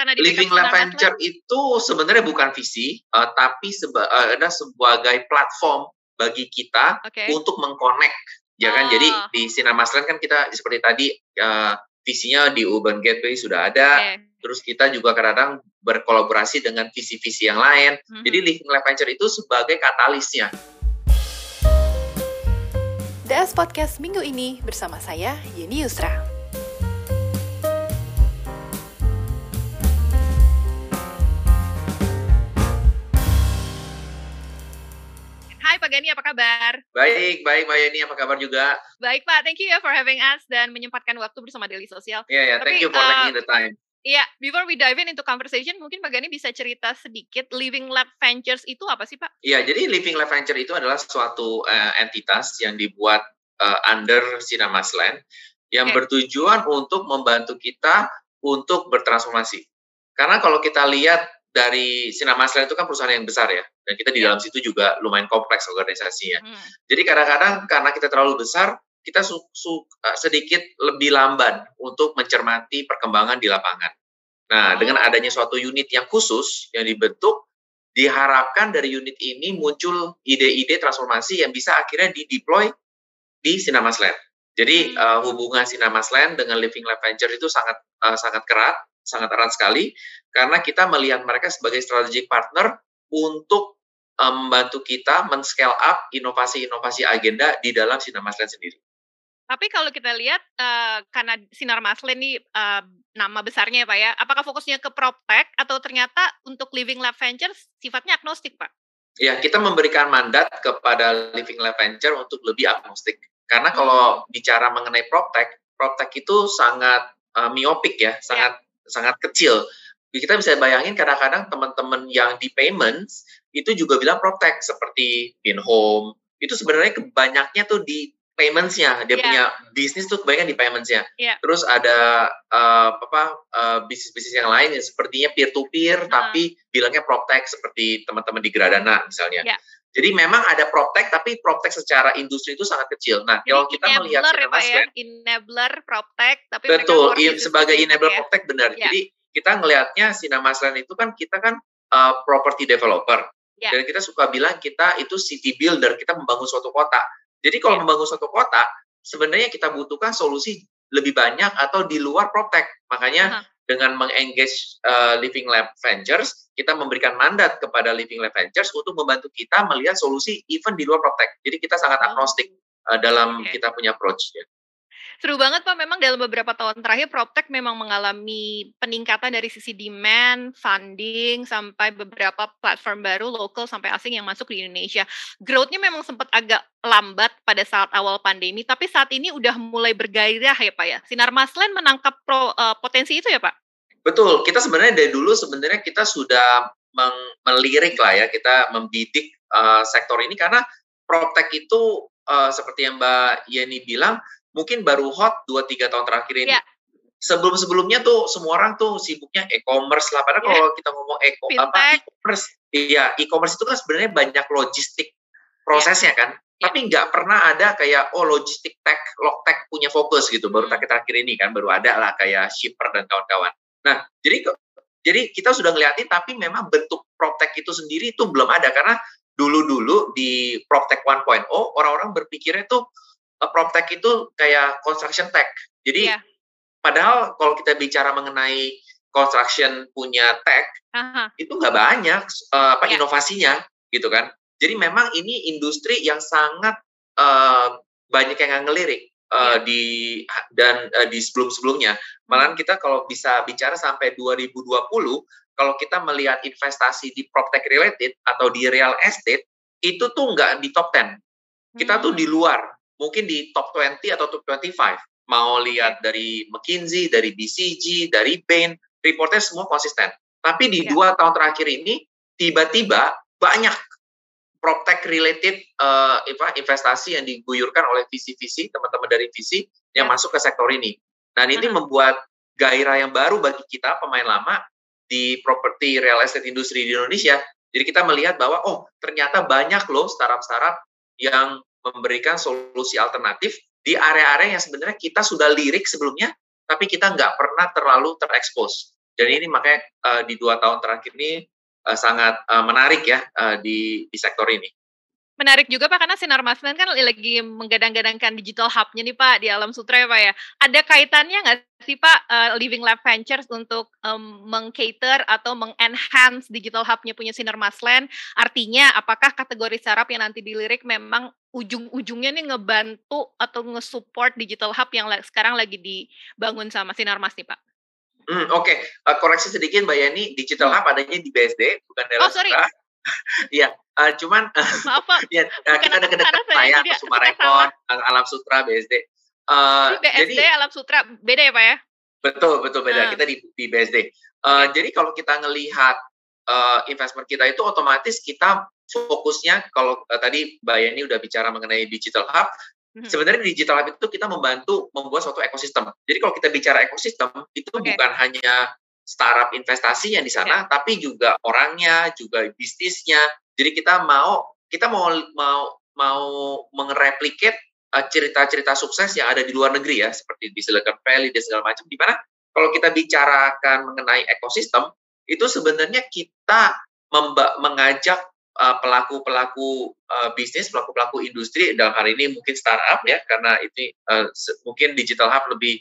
karena di Living Lab Venture itu sebenarnya bukan visi, uh, tapi seba uh, ada sebagai platform bagi kita okay. untuk mengkonek, ya kan? Oh. Jadi di Sinar Masland kan kita seperti tadi uh, visinya di Urban Gateway sudah ada. Okay. Terus kita juga kadang-kadang berkolaborasi dengan visi-visi yang lain. Mm-hmm. Jadi Living Lab Venture itu sebagai katalisnya. DS Podcast minggu ini bersama saya Yeni Yusra. Pak Gani, apa kabar? Baik, baik Mbak Yeni, apa kabar juga? Baik Pak, thank you ya for having us dan menyempatkan waktu bersama Daily Sosial. Iya, yeah, yeah, thank you for uh, taking the time. Iya, yeah, before we dive in into conversation, mungkin Pak Gani bisa cerita sedikit Living Lab Ventures itu apa sih Pak? Iya, yeah, jadi Living Lab Venture itu adalah suatu uh, entitas yang dibuat uh, under Sinamasland yang okay. bertujuan untuk membantu kita untuk bertransformasi. Karena kalau kita lihat dari Sinamasland itu kan perusahaan yang besar ya, dan kita di iya. dalam situ juga lumayan kompleks organisasinya. Hmm. Jadi kadang-kadang karena kita terlalu besar, kita su su uh, sedikit lebih lamban untuk mencermati perkembangan di lapangan. Nah, oh. dengan adanya suatu unit yang khusus yang dibentuk, diharapkan dari unit ini muncul ide-ide transformasi yang bisa akhirnya di-deploy di Sinamasland. Jadi hmm. uh, hubungan Sinamasland dengan Living Lab Venture itu sangat uh, sangat kerat, sangat erat sekali karena kita melihat mereka sebagai strategic partner untuk membantu kita men-scale up inovasi-inovasi agenda di dalam Sinar Maslen sendiri. Tapi kalau kita lihat uh, karena Sinar Maslen ini uh, nama besarnya ya Pak ya, apakah fokusnya ke PropTech atau ternyata untuk Living Lab Ventures sifatnya agnostik Pak? Ya, kita memberikan mandat kepada Living Lab Venture untuk lebih agnostik. Karena kalau hmm. bicara mengenai PropTech, PropTech itu sangat uh, miopik ya, sangat yeah. Sangat kecil kita bisa bayangin kadang-kadang teman-teman yang di payments itu juga bilang protect seperti in home itu sebenarnya kebanyaknya tuh di paymentsnya dia yeah. punya bisnis tuh kebanyakan di paymentsnya yeah. terus ada uh, apa uh, bisnis-bisnis yang lain yang sepertinya peer to peer uh. tapi bilangnya protect seperti teman-teman di Gradana misalnya yeah. Jadi memang ada proptech, tapi proptech secara industri itu sangat kecil. Nah, Jadi kalau kita melihat ya, Pak ya? enabler proptech, tapi betul, in, sebagai enabler ya? proptech benar. Yeah. Jadi kita ngelihatnya Sinamasland itu kan kita kan uh, property developer. Yeah. Dan kita suka bilang kita itu city builder, kita membangun suatu kota. Jadi kalau yeah. membangun suatu kota, sebenarnya kita butuhkan solusi lebih banyak atau di luar PropTech. Makanya uh -huh. Dengan mengengage uh, Living Lab Ventures, kita memberikan mandat kepada Living Lab Ventures untuk membantu kita melihat solusi even di luar PropTech. Jadi kita sangat agnostik uh, dalam okay. kita punya approach. Ya. Seru banget Pak, memang dalam beberapa tahun terakhir PropTech memang mengalami peningkatan dari sisi demand, funding, sampai beberapa platform baru lokal sampai asing yang masuk di Indonesia. Growth-nya memang sempat agak lambat pada saat awal pandemi, tapi saat ini udah mulai bergairah ya Pak ya. Sinar Maslen menangkap pro, uh, potensi itu ya Pak? Betul, kita sebenarnya dari dulu sebenarnya kita sudah melirik lah ya, kita membidik uh, sektor ini karena PropTech itu uh, seperti yang Mbak Yeni bilang, mungkin baru hot 2-3 tahun terakhir ini. Yeah. Sebelum-sebelumnya tuh semua orang tuh sibuknya e-commerce lah. Padahal yeah. kalau kita ngomong e-commerce, iya e-commerce itu kan sebenarnya banyak logistik prosesnya yeah. kan. Yeah. Tapi nggak pernah ada kayak oh logistik tech, log tech punya fokus gitu. Baru hmm. terakhir-terakhir ini kan baru ada lah kayak shipper dan kawan-kawan. Nah jadi jadi kita sudah ngeliatin tapi memang bentuk PropTech itu sendiri itu belum ada karena dulu-dulu di PropTech 1.0 orang-orang berpikirnya tuh PropTech itu kayak construction tech. Jadi yeah. padahal kalau kita bicara mengenai construction punya tech uh-huh. itu nggak banyak uh, apa yeah. inovasinya gitu kan. Jadi memang ini industri yang sangat uh, banyak yang ngelirik uh, di dan uh, di sebelum-sebelumnya. Malahan kita kalau bisa bicara sampai 2020 kalau kita melihat investasi di PropTech related atau di real estate itu tuh nggak di top 10. Kita hmm. tuh di luar mungkin di top 20 atau top 25. Mau lihat dari McKinsey, dari BCG, dari Bain, reportnya semua konsisten. Tapi di ya. dua tahun terakhir ini, tiba-tiba banyak proptech related uh, investasi yang diguyurkan oleh visi-visi teman-teman dari visi yang ya. masuk ke sektor ini. Dan ini -huh. membuat gairah yang baru bagi kita pemain lama di properti real estate industri di Indonesia. Jadi kita melihat bahwa oh ternyata banyak loh startup-startup yang memberikan solusi alternatif di area-area yang sebenarnya kita sudah lirik sebelumnya, tapi kita nggak pernah terlalu terekspos. Jadi ini makanya uh, di dua tahun terakhir ini uh, sangat uh, menarik ya uh, di di sektor ini. Menarik juga Pak, karena Sinar Maslen kan lagi menggadang-gadangkan digital hub-nya nih Pak, di Alam Sutra ya Pak ya. Ada kaitannya nggak sih Pak, uh, Living Lab Ventures untuk um, meng-cater atau meng-enhance digital hub-nya punya Sinar Maslen? Artinya, apakah kategori startup yang nanti dilirik memang ujung-ujungnya nih ngebantu atau nge-support digital hub yang sekarang lagi dibangun sama Sinar Mas nih Pak? Hmm, Oke, okay. uh, koreksi sedikit Mbak Yani, digital hub adanya di BSD, bukan di Alam oh, sorry. Iya, uh, cuman maaf Pak. ya, uh, kita ada kedekatan Pak ya, Sumarekon, Alam Sutra, BSD. Uh, BSD, jadi, Alam Sutra beda ya Pak ya? Betul, betul beda. Uh. Kita di, di BSD. Uh, okay. Jadi kalau kita ngelihat uh, investment kita itu otomatis kita fokusnya kalau uh, tadi Mbak Yani udah bicara mengenai digital hub, hmm. Sebenarnya digital hub itu kita membantu membuat suatu ekosistem. Jadi kalau kita bicara ekosistem itu okay. bukan hanya startup investasinya di sana, yeah. tapi juga orangnya, juga bisnisnya. Jadi kita mau kita mau mau mau mengreplikate uh, cerita-cerita sukses yang ada di luar negeri ya, seperti di Silicon Valley dan segala macam. Di mana kalau kita bicarakan mengenai ekosistem, itu sebenarnya kita mengajak pelaku-pelaku uh, bisnis, pelaku-pelaku industri dalam hal ini mungkin startup ya, karena ini uh, mungkin digital hub lebih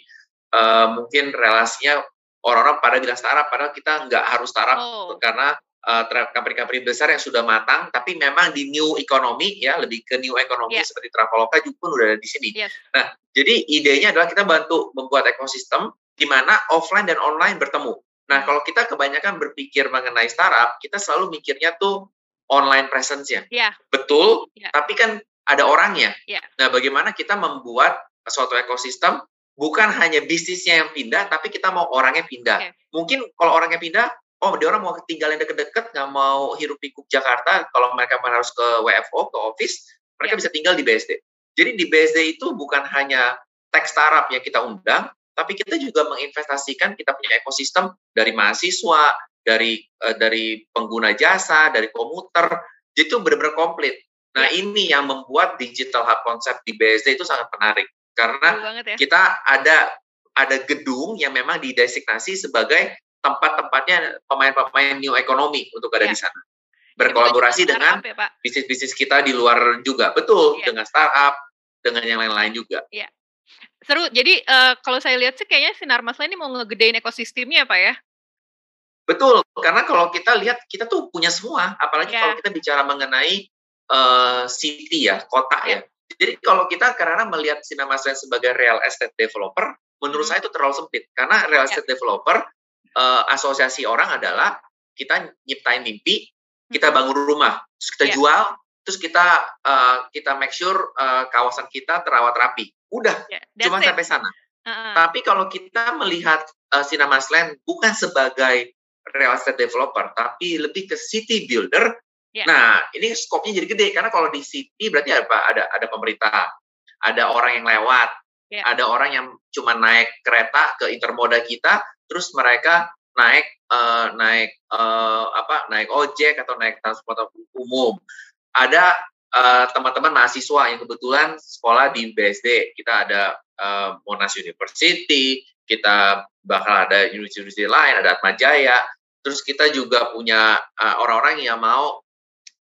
uh, mungkin relasinya orang-orang pada bilang startup, padahal kita nggak harus startup oh. karena uh, company-company besar yang sudah matang, tapi memang di new economy ya, lebih ke new economy yeah. seperti Traveloka juga pun udah ada di sini. Yes. Nah, jadi idenya adalah kita bantu membuat ekosistem di mana offline dan online bertemu. Nah, hmm. kalau kita kebanyakan berpikir mengenai startup, kita selalu mikirnya tuh online presence-nya. Yeah. Betul, yeah. tapi kan ada orangnya. Yeah. Nah, bagaimana kita membuat suatu ekosistem bukan hanya bisnisnya yang pindah, tapi kita mau orangnya pindah. Okay. Mungkin kalau orangnya pindah, oh dia orang mau tinggal yang deket-deket, nggak mau hirup pikuk Jakarta, kalau mereka harus ke WFO, ke office, mereka yeah. bisa tinggal di BSD. Jadi di BSD itu bukan hanya tech startup yang kita undang, tapi kita juga menginvestasikan kita punya ekosistem dari mahasiswa, dari uh, dari pengguna jasa, dari komuter, itu benar-benar komplit. Nah yeah. ini yang membuat digital hub konsep di BSD itu sangat menarik karena ya. kita ada ada gedung yang memang didesignasi sebagai tempat-tempatnya pemain-pemain new economy untuk ada ya. di sana berkolaborasi dengan ya, bisnis-bisnis kita di luar juga betul ya. dengan startup dengan yang lain-lain juga ya. seru jadi uh, kalau saya lihat sih kayaknya sinar masla ini mau ngegedein ekosistemnya pak ya betul karena kalau kita lihat kita tuh punya semua apalagi ya. kalau kita bicara mengenai uh, city ya kota ya, jadi kalau kita karena melihat Sinema Science sebagai real estate developer, menurut hmm. saya itu terlalu sempit. Karena real ya. estate ya. developer, uh, asosiasi orang adalah kita nyiptain mimpi, kita hmm. bangun rumah, terus kita ya. jual, terus kita uh, kita make sure uh, kawasan kita terawat rapi. Udah, yeah, cuma it. sampai sana. Uh-huh. Tapi kalau kita melihat uh, Cinema Land bukan sebagai real estate developer, tapi lebih ke city builder, Yeah. Nah, ini skopnya jadi gede karena kalau di city berarti apa? Ada ada pemerintah, ada orang yang lewat, yeah. ada orang yang cuma naik kereta ke intermoda kita, terus mereka naik uh, naik uh, apa? naik ojek atau naik transportasi umum. Ada uh, teman-teman mahasiswa yang kebetulan sekolah di BSD. Kita ada uh, Monash University, kita bakal ada university lain, ada Atmajaya. Terus kita juga punya orang-orang uh, yang mau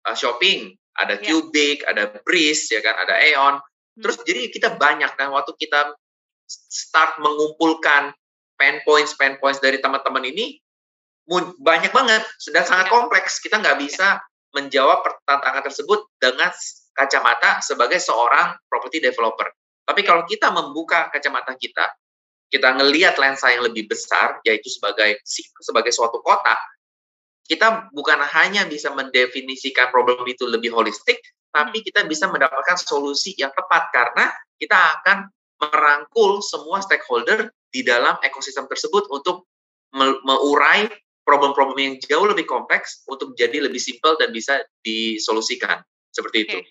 uh, shopping, ada yeah. Cubic, ada Breeze, ya kan, ada Aeon. Hmm. Terus jadi kita banyak kan waktu kita start mengumpulkan pain points pain points dari teman-teman ini banyak banget sudah sangat ya. kompleks kita nggak bisa menjawab tantangan tersebut dengan kacamata sebagai seorang property developer tapi kalau kita membuka kacamata kita kita ngelihat lensa yang lebih besar yaitu sebagai sebagai suatu kota kita bukan hanya bisa mendefinisikan problem itu lebih holistik, tapi kita bisa mendapatkan solusi yang tepat karena kita akan merangkul semua stakeholder di dalam ekosistem tersebut untuk meurai problem-problem yang jauh lebih kompleks untuk menjadi lebih simpel dan bisa disolusikan seperti okay.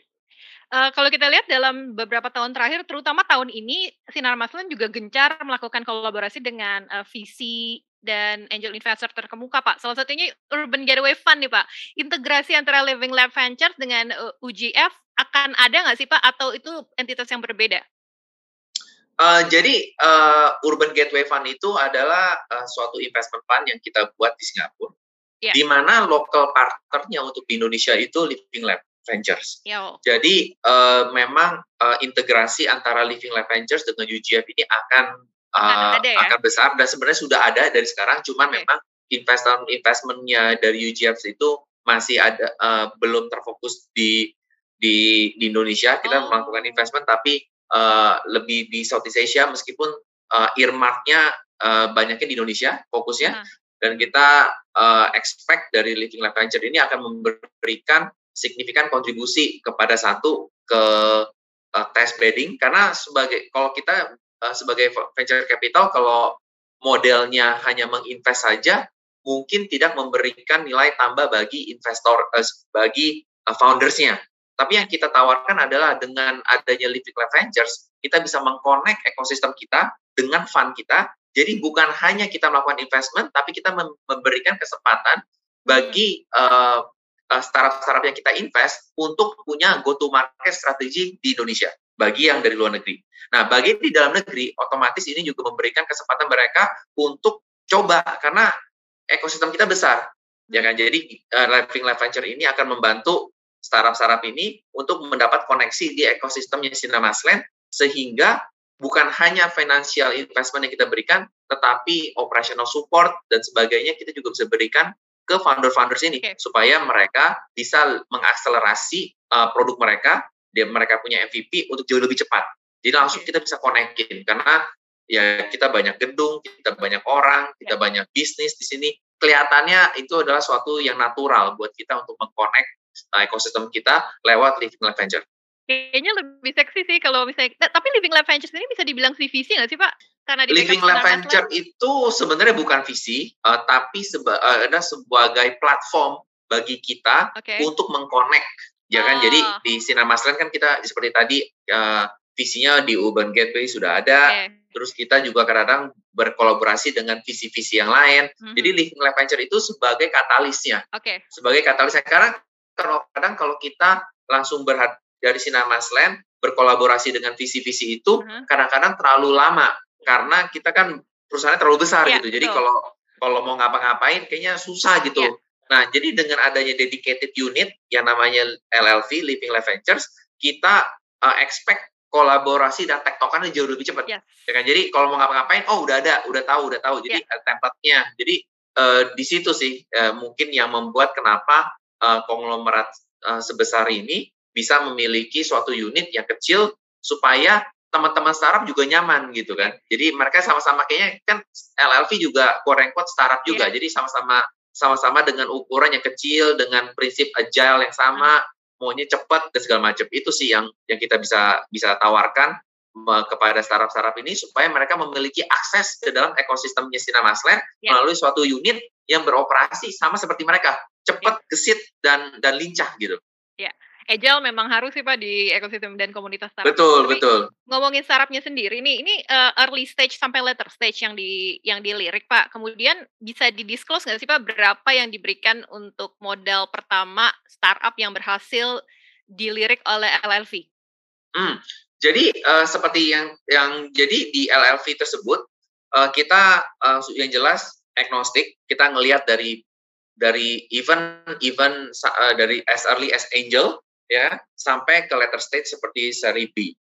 Uh, kalau kita lihat dalam beberapa tahun terakhir, terutama tahun ini, Sinar Maslen juga gencar melakukan kolaborasi dengan uh, visi dan angel investor terkemuka, Pak. Salah satunya Urban Getaway Fund nih, Pak. Integrasi antara Living Lab Ventures dengan uh, UGF akan ada nggak sih, Pak? Atau itu entitas yang berbeda? Uh, jadi uh, Urban Gateway Fund itu adalah uh, suatu investment fund yang kita buat di Singapura, yeah. di mana local partnernya untuk di Indonesia itu Living Lab Ventures. Yo. Jadi uh, memang uh, integrasi antara Living Lab Ventures dengan UGF ini akan uh, ada ya? akan besar dan sebenarnya sudah ada dari sekarang, cuman okay. memang investment investmentnya dari UGF itu masih ada uh, belum terfokus di di, di Indonesia. Kita oh. melakukan investment tapi uh, lebih di Southeast Asia meskipun uh, earmarknya uh, banyaknya di Indonesia fokusnya uh. dan kita uh, expect dari Living Lab Venture ini akan memberikan signifikan kontribusi kepada satu ke uh, test bedding karena sebagai kalau kita uh, sebagai venture capital kalau modelnya hanya menginvest saja mungkin tidak memberikan nilai tambah bagi investor uh, bagi uh, foundersnya tapi yang kita tawarkan adalah dengan adanya Living Lab Ventures, kita bisa mengkonek ekosistem kita dengan fund kita. Jadi bukan hanya kita melakukan investment, tapi kita memberikan kesempatan bagi uh, startup-startup yang kita invest untuk punya go-to market strategi di Indonesia bagi yang dari luar negeri. Nah, bagi di dalam negeri, otomatis ini juga memberikan kesempatan mereka untuk coba karena ekosistem kita besar, ya kan? Jadi uh, Living Lab Venture ini akan membantu startup-startup ini untuk mendapat koneksi di ekosistemnya Cinemasland sehingga bukan hanya financial investment yang kita berikan, tetapi operational support dan sebagainya kita juga bisa berikan ke founder-founders ini okay. supaya mereka bisa mengakselerasi uh, produk mereka, dia mereka punya MVP untuk jauh lebih cepat. Jadi langsung kita bisa konekin karena ya kita banyak gedung, kita banyak orang, kita banyak bisnis di sini. Kelihatannya itu adalah suatu yang natural buat kita untuk mengkonek uh, ekosistem kita lewat Living Lab Venture. Kayaknya lebih seksi sih kalau misalnya, tapi Living Lab Venture ini bisa dibilang CVC nggak sih Pak? Karena di Living Lab Venture itu sebenarnya bukan visi, uh, tapi seba, uh, ada sebagai platform bagi kita okay. untuk mengkonek, ya kan? Oh. Jadi di Sinamasland kan kita seperti tadi uh, visinya di Urban Gateway sudah ada. Okay. Terus kita juga kadang-kadang berkolaborasi dengan visi-visi yang lain. Mm -hmm. Jadi Living Lab Venture itu sebagai katalisnya. Okay. Sebagai katalisnya. Karena kadang kalau kita langsung berhad dari Sinamas Land berkolaborasi dengan visi-visi itu uh-huh. kadang-kadang terlalu lama karena kita kan perusahaannya terlalu besar yeah, gitu. Jadi kalau kalau mau ngapa-ngapain kayaknya susah gitu. Yeah. Nah, jadi dengan adanya dedicated unit yang namanya LLV Living Life Ventures, kita uh, expect kolaborasi dan tektokan jauh lebih cepat. Yeah. Ya kan? Jadi kalau mau ngapa-ngapain, oh udah ada, udah tahu, udah tahu. Jadi yeah. template-nya. Jadi uh, di situ sih uh, mungkin yang membuat kenapa uh, konglomerat uh, sebesar ini bisa memiliki suatu unit yang kecil supaya teman-teman startup juga nyaman gitu kan. Jadi mereka sama-sama kayaknya kan LLV juga quote unquote startup juga. Yeah. Jadi sama-sama sama-sama dengan ukuran yang kecil dengan prinsip agile yang sama, hmm. maunya cepat dan segala macam. Itu sih yang yang kita bisa bisa tawarkan kepada startup-startup ini supaya mereka memiliki akses ke dalam ekosistemnya Sinamasland yeah. melalui suatu unit yang beroperasi sama seperti mereka, cepat, yeah. gesit dan dan lincah gitu. Ya, yeah. Agile memang harus sih Pak di ekosistem dan komunitas startup. Betul, Tapi, betul. Ngomongin startupnya sendiri nih, ini uh, early stage sampai later stage yang di yang dilirik Pak. Kemudian bisa didisclose nggak sih Pak berapa yang diberikan untuk modal pertama startup yang berhasil dilirik oleh LLV? Hmm, jadi uh, seperti yang yang jadi di LLV tersebut uh, kita uh, yang jelas agnostik, kita ngelihat dari dari even even uh, dari as early as angel ya sampai ke letter stage seperti seri B.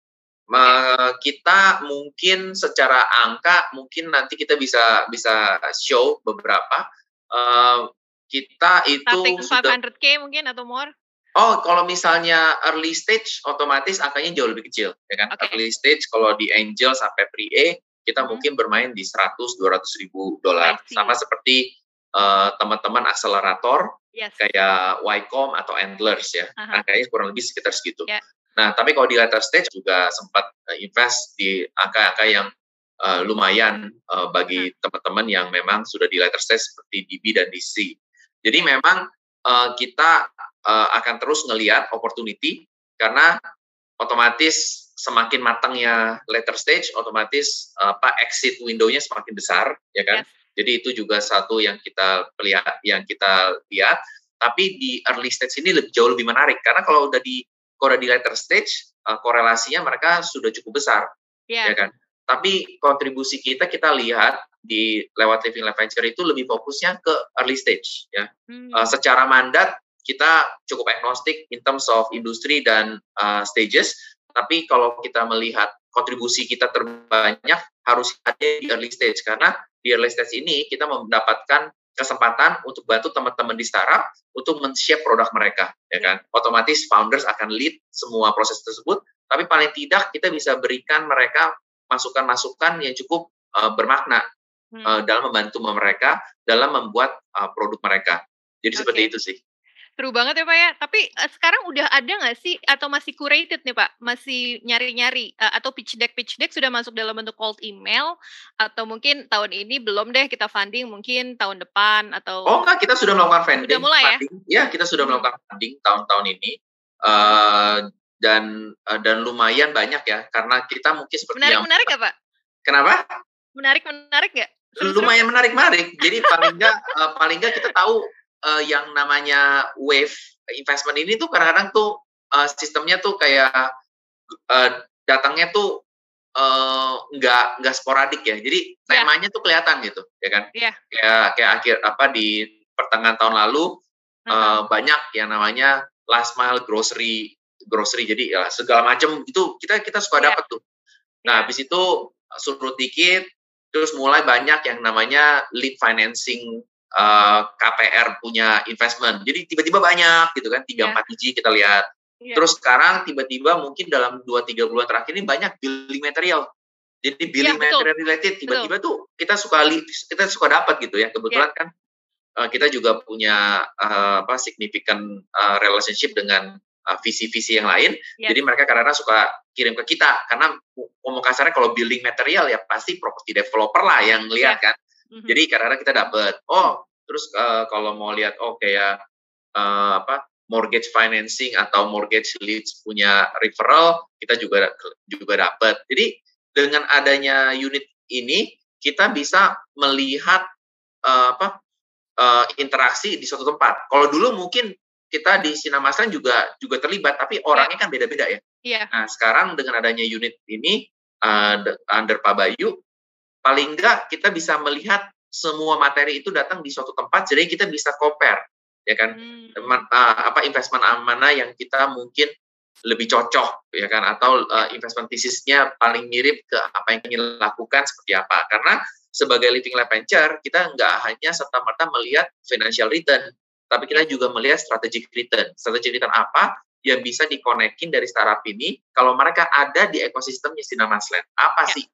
Ma, kita mungkin secara angka mungkin nanti kita bisa bisa show beberapa uh, kita itu Starting 500k mungkin atau more Oh, kalau misalnya early stage, otomatis angkanya jauh lebih kecil, ya kan? Okay. Early stage kalau di Angel sampai Pre-A, kita hmm. mungkin bermain di 100-200 ribu dolar. Sama seperti uh, teman-teman akselerator, yes. kayak Ycom atau Endlers ya. Uh -huh. Angkanya kurang lebih sekitar segitu. Yeah. Nah, tapi kalau di later stage juga sempat uh, invest di angka-angka yang uh, lumayan uh, bagi teman-teman yang memang sudah di later stage seperti DB dan DC. Jadi memang uh, kita uh, akan terus ngelihat opportunity karena otomatis semakin matangnya later stage, otomatis apa exit window-nya semakin besar, ya kan? Yes. Jadi itu juga satu yang kita lihat, yang kita lihat. Tapi di early stage ini lebih jauh lebih menarik karena kalau udah di kalau di later stage uh, korelasinya mereka sudah cukup besar, yeah. ya kan? Tapi kontribusi kita kita lihat di lewat Living Life Venture itu lebih fokusnya ke early stage ya. Hmm. Uh, secara mandat kita cukup agnostik in terms of industri dan uh, stages, tapi kalau kita melihat kontribusi kita terbanyak harus ada di early stage karena di early stage ini kita mendapatkan kesempatan untuk bantu teman-teman di startup untuk men-shape produk mereka, ya kan? Otomatis founders akan lead semua proses tersebut, tapi paling tidak kita bisa berikan mereka masukan-masukan yang cukup uh, bermakna hmm. uh, dalam membantu mereka dalam membuat uh, produk mereka. Jadi okay. seperti itu sih. Seru banget ya Pak ya. Tapi uh, sekarang udah ada nggak sih atau masih curated nih Pak? Masih nyari-nyari uh, atau pitch deck pitch deck sudah masuk dalam bentuk cold email atau mungkin tahun ini belum deh kita funding mungkin tahun depan atau Oh enggak, kita sudah melakukan funding. Sudah mulai funding. ya? Ya, kita sudah hmm. melakukan funding tahun-tahun ini. Uh, dan uh, dan lumayan banyak ya karena kita mungkin seperti menarik, yang menarik ya Pak? Kenapa? Menarik menarik nggak? Lumayan menarik menarik. Jadi paling nggak uh, paling nggak kita tahu uh, yang namanya wave investment ini tuh kadang-kadang tuh uh, sistemnya tuh kayak uh, datangnya tuh nggak uh, nggak sporadik ya. Jadi yeah. temanya tuh kelihatan gitu, ya kan? Yeah. Kayak kayak akhir apa di pertengahan tahun lalu uh, uh, banyak yang namanya last mile grocery grocery jadi ya segala macam itu kita kita suka yeah. dapat tuh. Nah, yeah. habis itu surut dikit terus mulai banyak yang namanya lead financing uh, eh, KPR punya investment. Jadi tiba-tiba banyak gitu kan, 3 yeah. 4 biji kita lihat. Yeah. Terus sekarang tiba-tiba mungkin dalam 2 3 bulan terakhir ini banyak building material. Jadi iya, building yeah, material related tiba-tiba tuh kita suka kita suka dapat gitu ya. Kebetulan yeah. kan uh, kita juga punya uh, apa significant uh, relationship dengan visi-visi yang lain. Yeah. Jadi mereka karena suka kirim ke kita karena ngomong kasarnya kalau building material ya pasti property developer lah yang lihat yeah. kan. Mm-hmm. Jadi kadang-kadang kita dapat, oh terus uh, kalau mau lihat oh kayak uh, apa mortgage financing atau mortgage leads punya referral kita juga juga dapat. Jadi dengan adanya unit ini kita bisa melihat uh, apa uh, interaksi di suatu tempat. Kalau dulu mungkin kita di Sinamasan juga juga terlibat, tapi orangnya kan beda-beda ya. Iya. Nah sekarang dengan adanya unit ini uh, under Pak Bayu, paling enggak kita bisa melihat semua materi itu datang di suatu tempat jadi kita bisa compare ya kan? Hmm. uh, apa investment mana yang kita mungkin lebih cocok ya kan? Atau uh, investment thesisnya paling mirip ke apa yang ingin lakukan seperti apa. Karena sebagai living life venture kita nggak hanya serta merta melihat financial return tapi kita juga melihat strategic return. Strategic return apa yang bisa dikonekin dari startup ini kalau mereka ada di ekosistemnya Sinamasland apa ya. sih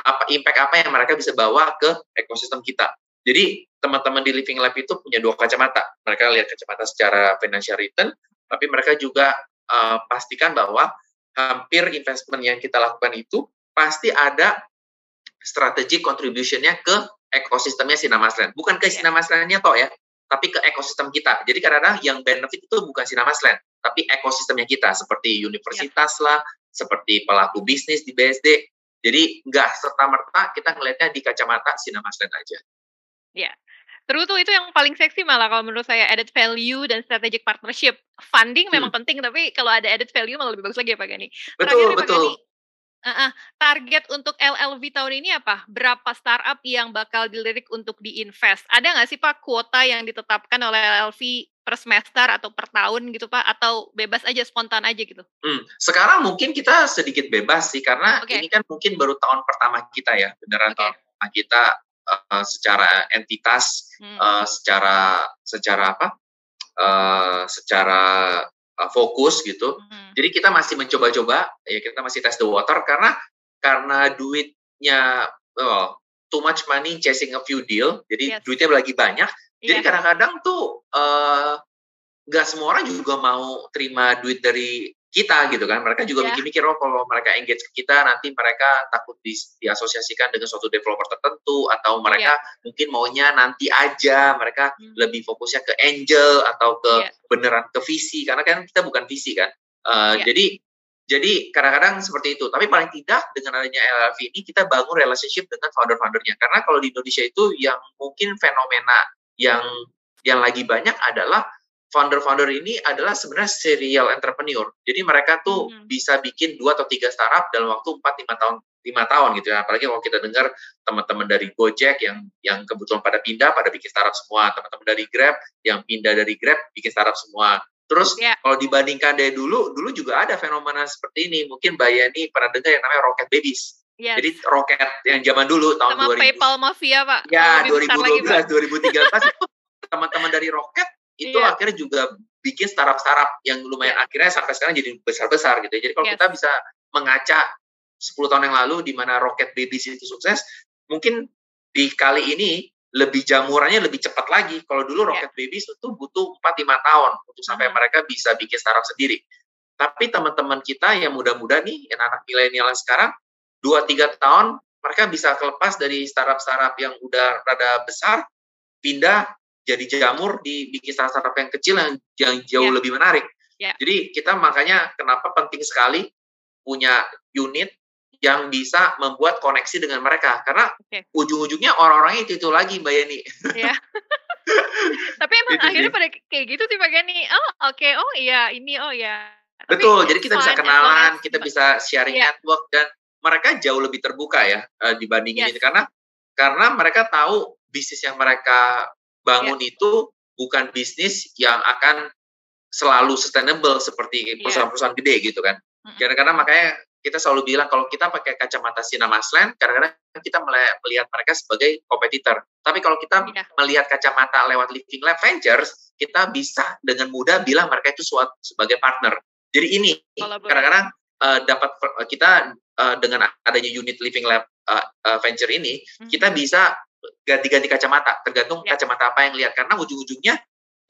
apa impact apa yang mereka bisa bawa ke ekosistem kita. Jadi teman-teman di Living Lab itu punya dua kacamata. Mereka lihat kacamata secara financial return, tapi mereka juga uh, pastikan bahwa hampir investment yang kita lakukan itu pasti ada strategi contribution-nya ke ekosistemnya Sinamasland. Bukan ke iya. Sinamasland-nya toh ya, tapi ke ekosistem kita. Jadi kadang-kadang yang benefit itu bukan Sinamasland, tapi ekosistemnya kita seperti universitas ya. lah, seperti pelaku bisnis di BSD, jadi nggak serta-merta kita ngelihatnya di kacamata Sinemasen aja. Ya, Terus tuh itu yang paling seksi malah kalau menurut saya added value dan strategic partnership. Funding hmm. memang penting tapi kalau ada added value malah lebih bagus lagi ya Pak Gani. Betul, Terakhir, betul. Pak Gani, Uh, uh, target untuk LLV tahun ini apa? Berapa startup yang bakal dilirik untuk diinvest? Ada nggak sih Pak kuota yang ditetapkan oleh LLV per semester atau per tahun gitu Pak? Atau bebas aja, spontan aja gitu? Hmm, sekarang mungkin kita sedikit bebas sih karena okay. ini kan mungkin baru tahun pertama kita ya, beneran okay. tahun pertama kita uh, secara entitas, hmm. uh, secara secara apa? Uh, secara uh, fokus gitu. Hmm. Jadi kita masih mencoba-coba, ya kita masih test the water karena karena duitnya oh, too much money chasing a few deal, jadi yes. duitnya lagi banyak. Yeah. Jadi kadang-kadang tuh nggak uh, semua orang juga mau terima duit dari kita gitu kan mereka juga yeah. mikir-mikir oh kalau mereka engage ke kita nanti mereka takut di, diasosiasikan dengan suatu developer tertentu atau mereka yeah. mungkin maunya nanti aja mereka hmm. lebih fokusnya ke angel atau ke yeah. beneran ke visi karena kan kita bukan visi kan uh, yeah. jadi jadi kadang-kadang seperti itu tapi paling tidak dengan adanya LLV ini kita bangun relationship dengan founder-foundernya karena kalau di Indonesia itu yang mungkin fenomena yang yang lagi banyak adalah founder-founder ini adalah sebenarnya serial entrepreneur. Jadi mereka tuh hmm. bisa bikin dua atau tiga startup dalam waktu 4 lima tahun lima tahun gitu ya. Apalagi kalau kita dengar teman-teman dari Gojek yang yang kebetulan pada pindah, pada bikin startup semua. Teman-teman dari Grab yang pindah dari Grab bikin startup semua. Terus yeah. kalau dibandingkan dari dulu, dulu juga ada fenomena seperti ini. Mungkin Mbak Yani pernah dengar yang namanya Rocket Babies. Yes. Jadi roket yang zaman dulu tahun Sama 2000. PayPal Mafia, Pak. Ya, 2012, lagi, 2013 teman-teman dari Rocket itu yeah. akhirnya juga bikin startup-startup yang lumayan yeah. akhirnya sampai sekarang jadi besar-besar gitu. Jadi kalau yes. kita bisa mengaca 10 tahun yang lalu di mana Rocket Babies itu sukses, mungkin di kali ini lebih jamurannya lebih cepat lagi. Kalau dulu iya. Rocket yeah. Babies itu butuh 4-5 tahun untuk sampai hmm. mereka bisa bikin startup sendiri. Tapi teman-teman kita yang muda-muda nih, yang anak milenial sekarang, 2-3 tahun mereka bisa kelepas dari startup-startup yang udah rada besar, pindah jadi jamur di bikin startup yang kecil yang, yang jauh yeah. lebih menarik. Yeah. Jadi kita makanya kenapa penting sekali punya unit yang bisa membuat koneksi dengan mereka karena okay. ujung-ujungnya orang-orangnya itu itu lagi mbak Yeni. Yeah. Tapi emang itu akhirnya pada kayak gitu sih Pak Gani. Oh oke, okay. oh iya ini oh ya. Betul, jadi kita bisa kenalan, kita bisa sharing yeah. network dan mereka jauh lebih terbuka ya uh, dibandingin yes. itu karena karena mereka tahu bisnis yang mereka bangun yeah. itu bukan bisnis yang akan selalu sustainable seperti iya. perusahaan-perusahaan gede gitu kan. Karena-karena makanya kita selalu bilang kalau kita pakai kacamata Sinamasland, kadang-kadang kita melihat mereka sebagai kompetitor. Tapi kalau kita yeah. melihat kacamata lewat Living Lab Ventures, kita bisa dengan mudah bilang mereka itu suatu sebagai partner. Jadi ini kadang-kadang uh, dapat kita uh, dengan adanya unit Living Lab uh, uh, Venture ini, mm-hmm. kita bisa ganti-ganti kacamata, tergantung yeah. kacamata apa yang lihat. Karena ujung-ujungnya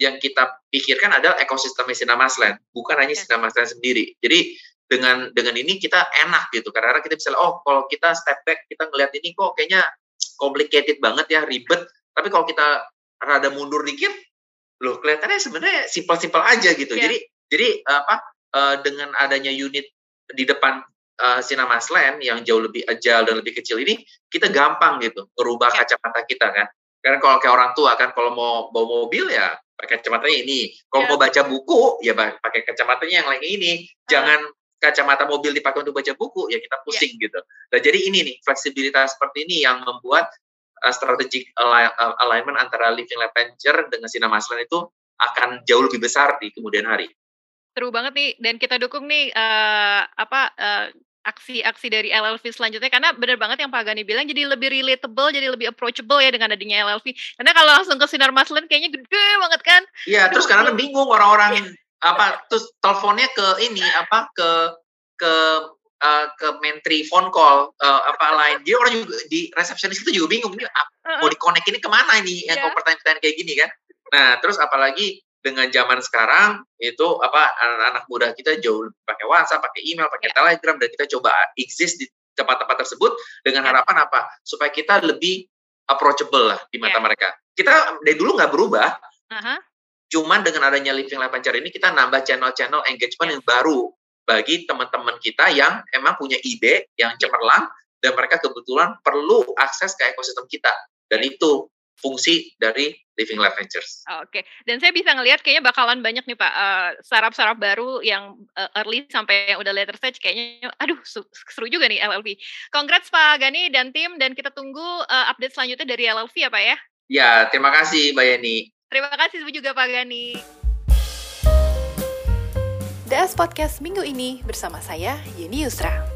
yang kita pikirkan adalah ekosistem Sinamasland, bukan hanya yeah. Sinamasland sendiri. Jadi dengan dengan ini kita enak gitu karena kita bisa oh kalau kita step back kita ngelihat ini kok kayaknya complicated banget ya ribet tapi kalau kita rada mundur dikit loh kelihatannya sebenarnya simpel-simpel aja gitu yeah. jadi jadi apa uh, dengan adanya unit di depan uh, Sinamasland yang jauh lebih agile dan lebih kecil ini kita gampang gitu merubah yeah. kacamata kita kan karena kalau kayak orang tua kan kalau mau bawa mobil ya pakai kacamatanya ini kalau yeah. mau baca buku ya pakai kacamatanya yang lain ini jangan kacamata mobil dipakai untuk baca buku, ya kita iya. pusing yeah. gitu. Nah, jadi ini nih, fleksibilitas seperti ini yang membuat uh, strategic uh, alignment antara Living Lab Venture dengan Sinamasland itu akan jauh lebih besar di kemudian hari. Seru banget nih, dan kita dukung nih uh, apa uh, aksi-aksi dari LLV selanjutnya karena benar banget yang Pak Gani bilang jadi lebih relatable jadi lebih approachable ya dengan adanya LLV karena kalau langsung ke Sinar Maslen kayaknya gede banget kan? Iya terus karena bingung orang-orang apa terus teleponnya ke ini apa ke ke uh, ke menteri phone call uh, apa lain. Dia orang juga di resepsionis itu juga bingung ini mau dikonek ini ke mana ini yang yeah. pertanyaan-pertanyaan kayak gini kan? Nah terus apalagi dengan zaman sekarang itu apa anak-anak muda kita jauh pakai WhatsApp, pakai email, pakai yeah. Telegram dan kita coba exist di tempat-tempat tersebut dengan yeah. harapan apa? Supaya kita lebih approachable lah di mata yeah. mereka. Kita dari dulu nggak berubah, uh -huh. Cuman dengan adanya Living Life Venture ini kita nambah channel-channel engagement yang baru bagi teman-teman kita yang emang punya ide yang cemerlang dan mereka kebetulan perlu akses ke ekosistem kita. Dan itu fungsi dari Living Life Ventures. Oke, okay. dan saya bisa ngelihat kayaknya bakalan banyak nih Pak uh, startup-startup baru yang uh, early sampai yang udah later stage kayaknya aduh seru juga nih LLV. Congrats Pak Gani dan tim dan kita tunggu uh, update selanjutnya dari LLV ya Pak ya. Ya, terima kasih Mbak Yeni. Terima kasih juga Pak Gani. DS Podcast minggu ini bersama saya Yeni Yusra.